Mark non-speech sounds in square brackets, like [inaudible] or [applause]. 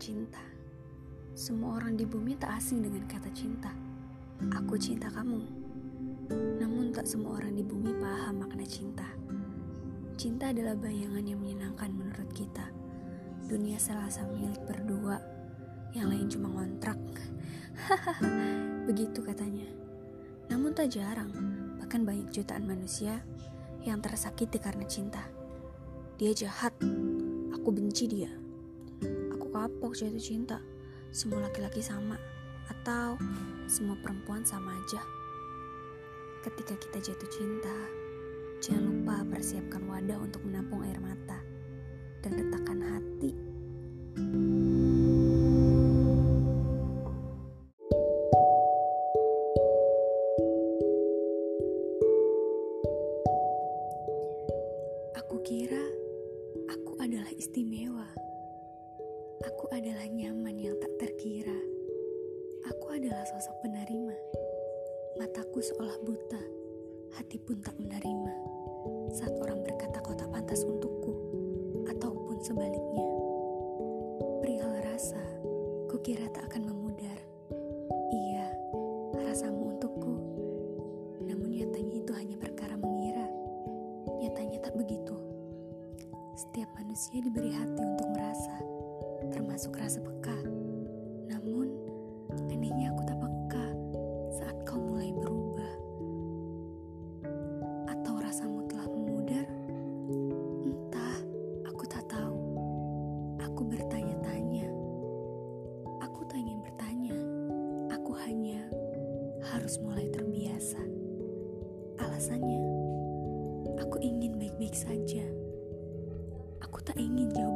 cinta. Semua orang di bumi tak asing dengan kata cinta. Aku cinta kamu. Namun tak semua orang di bumi paham makna cinta. Cinta adalah bayangan yang menyenangkan menurut kita. Dunia serasa milik berdua, yang lain cuma ngontrak. [laughs] Begitu katanya. Namun tak jarang, bahkan banyak jutaan manusia yang tersakiti karena cinta. Dia jahat, aku benci dia kapok jatuh cinta. Semua laki-laki sama, atau semua perempuan sama aja. Ketika kita jatuh cinta, jangan lupa persiapkan wadah untuk menampung air mata dan retakan hati. Aku kira aku adalah istimewa. Aku adalah nyaman yang tak terkira. Aku adalah sosok penerima. Mataku seolah buta, hati pun tak menerima. Saat orang berkata kau tak pantas untukku, ataupun sebaliknya. Perihal rasa, kukira tak akan memudar. Iya, rasamu untukku. Namun nyatanya itu hanya perkara mengira. Nyatanya tak begitu. Setiap manusia diberi hati untuk termasuk rasa peka. Namun, anehnya aku tak peka saat kau mulai berubah. Atau rasamu telah memudar? Entah, aku tak tahu. Aku bertanya-tanya. Aku tak ingin bertanya. Aku hanya harus mulai terbiasa. Alasannya, aku ingin baik-baik saja. Aku tak ingin jawaban